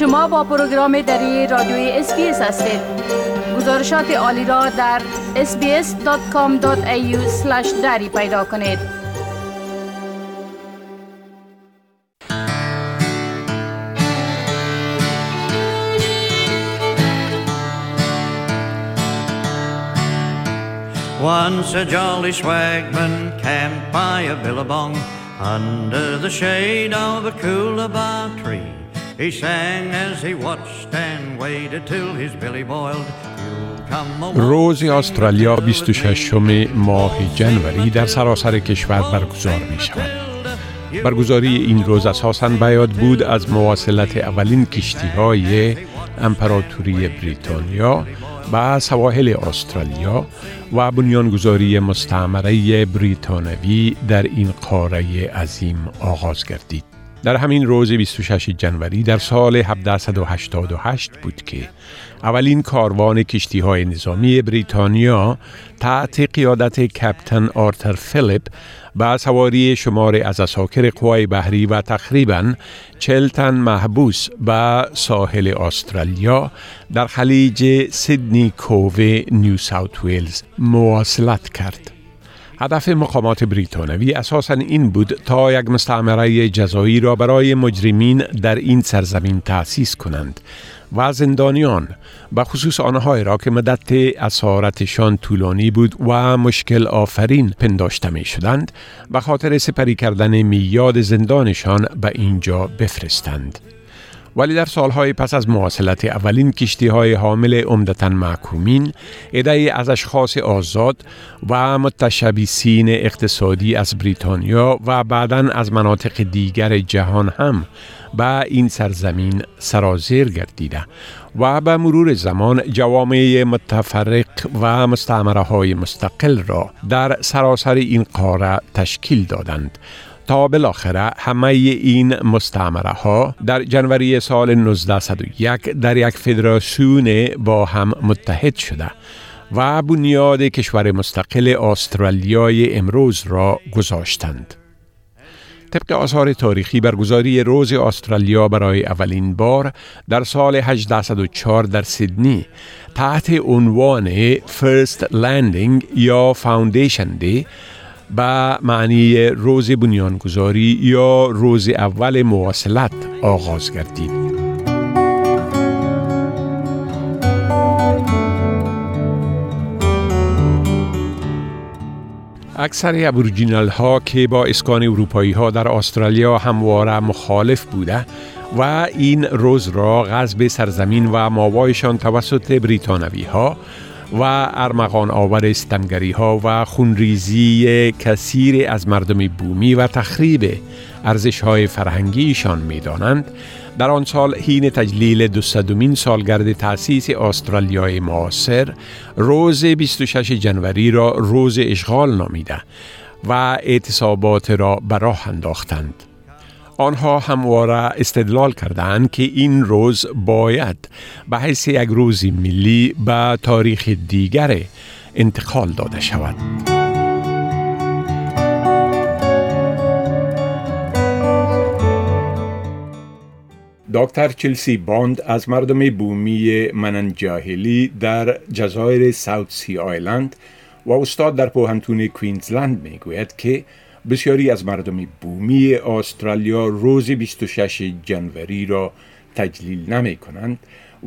شما با پروگرام دری رادیوی SBS هستید گزارشات عالی را در sbs.com.au دری پیدا کنید Once a jolly swagman camped by a billabong under the shade of a coolabah tree. He sang as he watched and waited till his belly boiled. روز استرالیا 26 ماه جنوری در سراسر کشور برگزار می شود. برگزاری این روز اساساً بیاد بود از مواصلت اولین کشتی های امپراتوری بریتانیا به سواحل استرالیا و بنیانگذاری مستعمره بریتانوی در این قاره عظیم آغاز گردید. در همین روز 26 جنوری در سال 1788 بود که اولین کاروان کشتی های نظامی بریتانیا تحت قیادت کپتن آرتر فیلیپ با سواری شمار از اساکر قوای بحری و تقریبا چلتن محبوس به ساحل استرالیا در خلیج سیدنی کووه نیو ساوت ویلز مواصلت کرد. هدف مقامات بریتانوی اساسا این بود تا یک مستعمره جزایی را برای مجرمین در این سرزمین تأسیس کنند و زندانیان به خصوص آنهایی را که مدت اسارتشان طولانی بود و مشکل آفرین پنداشته می شدند به خاطر سپری کردن میاد زندانشان به اینجا بفرستند. ولی در سالهای پس از مواصلت اولین کشتی های حامل عمدتا محکومین ادهی از اشخاص آزاد و متشبیسین اقتصادی از بریتانیا و بعدا از مناطق دیگر جهان هم به این سرزمین سرازیر گردیده و به مرور زمان جوامع متفرق و مستعمره های مستقل را در سراسر این قاره تشکیل دادند. تا بالاخره همه این مستعمره ها در جنوری سال 1901 در یک فدراسیون با هم متحد شده و بنیاد کشور مستقل استرالیای امروز را گذاشتند. طبق آثار تاریخی برگزاری روز استرالیا برای اولین بار در سال 1804 در سیدنی تحت عنوان First Landing یا Foundation Day به معنی روز بنیانگذاری یا روز اول مواصلت آغاز گردید. اکثر ابوریجینال ها که با اسکان اروپایی ها در استرالیا همواره مخالف بوده و این روز را غزب سرزمین و ماوایشان توسط بریتانوی ها و ارمغان آور ستمگری ها و خونریزی کثیر از مردم بومی و تخریب ارزش های فرهنگیشان می دانند در آن سال حین تجلیل دوستدومین سالگرد تأسیس استرالیای معاصر روز 26 جنوری را روز اشغال نامیده و اعتصابات را به راه انداختند. آنها همواره استدلال کردند که این روز باید به حیث یک روز ملی به تاریخ دیگر انتقال داده شود. دکتر چلسی باند از مردم بومی مننجاهلی در جزایر ساوت سی آیلند و استاد در پوهنتون کوینزلند می گوید که بسیاری از مردم بومی استرالیا روز 26 جنوری را تجلیل نمی کنند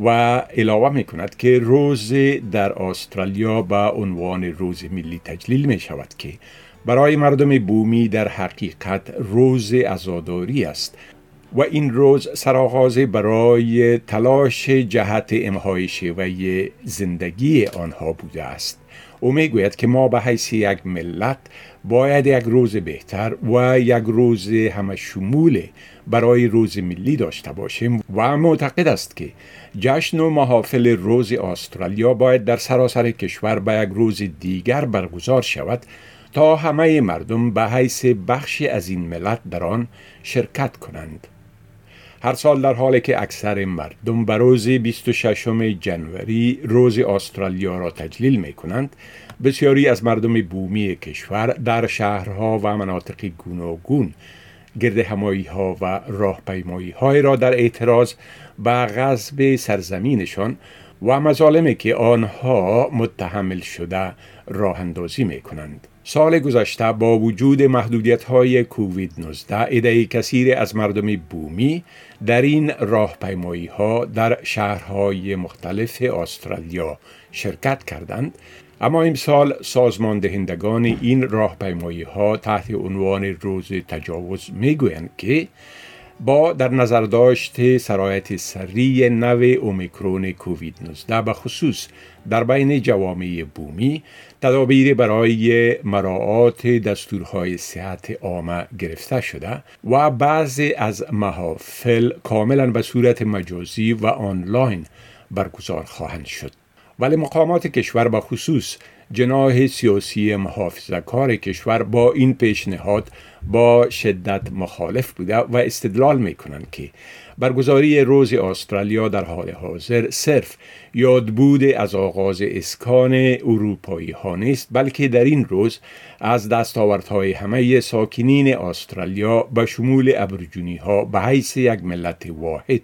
و علاوه می کند که روز در استرالیا به عنوان روز ملی تجلیل می شود که برای مردم بومی در حقیقت روز ازاداری است و این روز سرآغاز برای تلاش جهت امهای شیوه زندگی آنها بوده است. او می‌گوید که ما به حیث یک ملت باید یک روز بهتر و یک روز همه شمول برای روز ملی داشته باشیم و معتقد است که جشن و محافل روز استرالیا باید در سراسر کشور به یک روز دیگر برگزار شود تا همه مردم به حیث بخشی از این ملت در آن شرکت کنند. هر سال در حالی که اکثر مردم به روز 26 جنوری روز استرالیا را تجلیل می کنند بسیاری از مردم بومی کشور در شهرها و مناطق گوناگون گرد همایی ها و راهپیمایی های را در اعتراض به غزب سرزمینشان و مظالمی که آنها متحمل شده راه اندازی می کنند. سال گذشته با وجود محدودیت های کووید 19 ایده کثیر از مردم بومی در این راهپیمایی ها در شهرهای مختلف استرالیا شرکت کردند. اما امسال سازمان دهندگان این راهپیمایی ها تحت عنوان روز تجاوز می‌گویند که با در نظر داشت سرایت سریع نو اومیکرون کووید 19 به خصوص در بین جوامع بومی تدابیر برای مراعات دستورهای صحت عامه گرفته شده و بعضی از محافل کاملا به صورت مجازی و آنلاین برگزار خواهند شد. ولی مقامات کشور به خصوص جناح سیاسی محافظه کار کشور با این پیشنهاد با شدت مخالف بوده و استدلال می کنند که برگزاری روز استرالیا در حال حاضر صرف یادبود از آغاز اسکان اروپایی ها نیست بلکه در این روز از دستاوردهای همه ساکنین استرالیا به شمول ابرجونی ها به حیث یک ملت واحد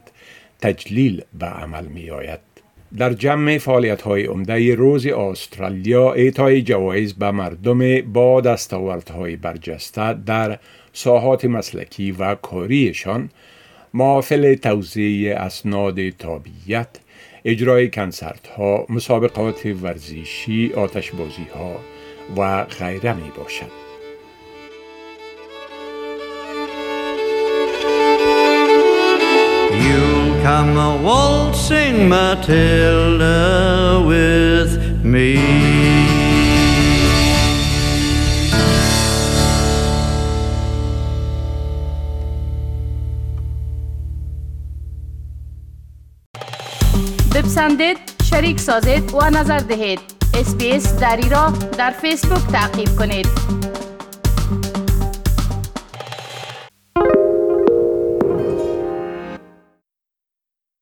تجلیل به عمل می آید. در جمع فعالیت های عمده روز استرالیا اعطای جوایز به مردم با دستاوردهای برجسته در ساحات مسلکی و کاریشان معافل توزیع اسناد تابیت اجرای کنسرت ها مسابقات ورزشی آتش بازی ها و غیره می باشد. Come a waltzing Matilda with me. بپسندید شریک سازید و نظر دهید اسپیس دری را در فیسبوک تعقیب کنید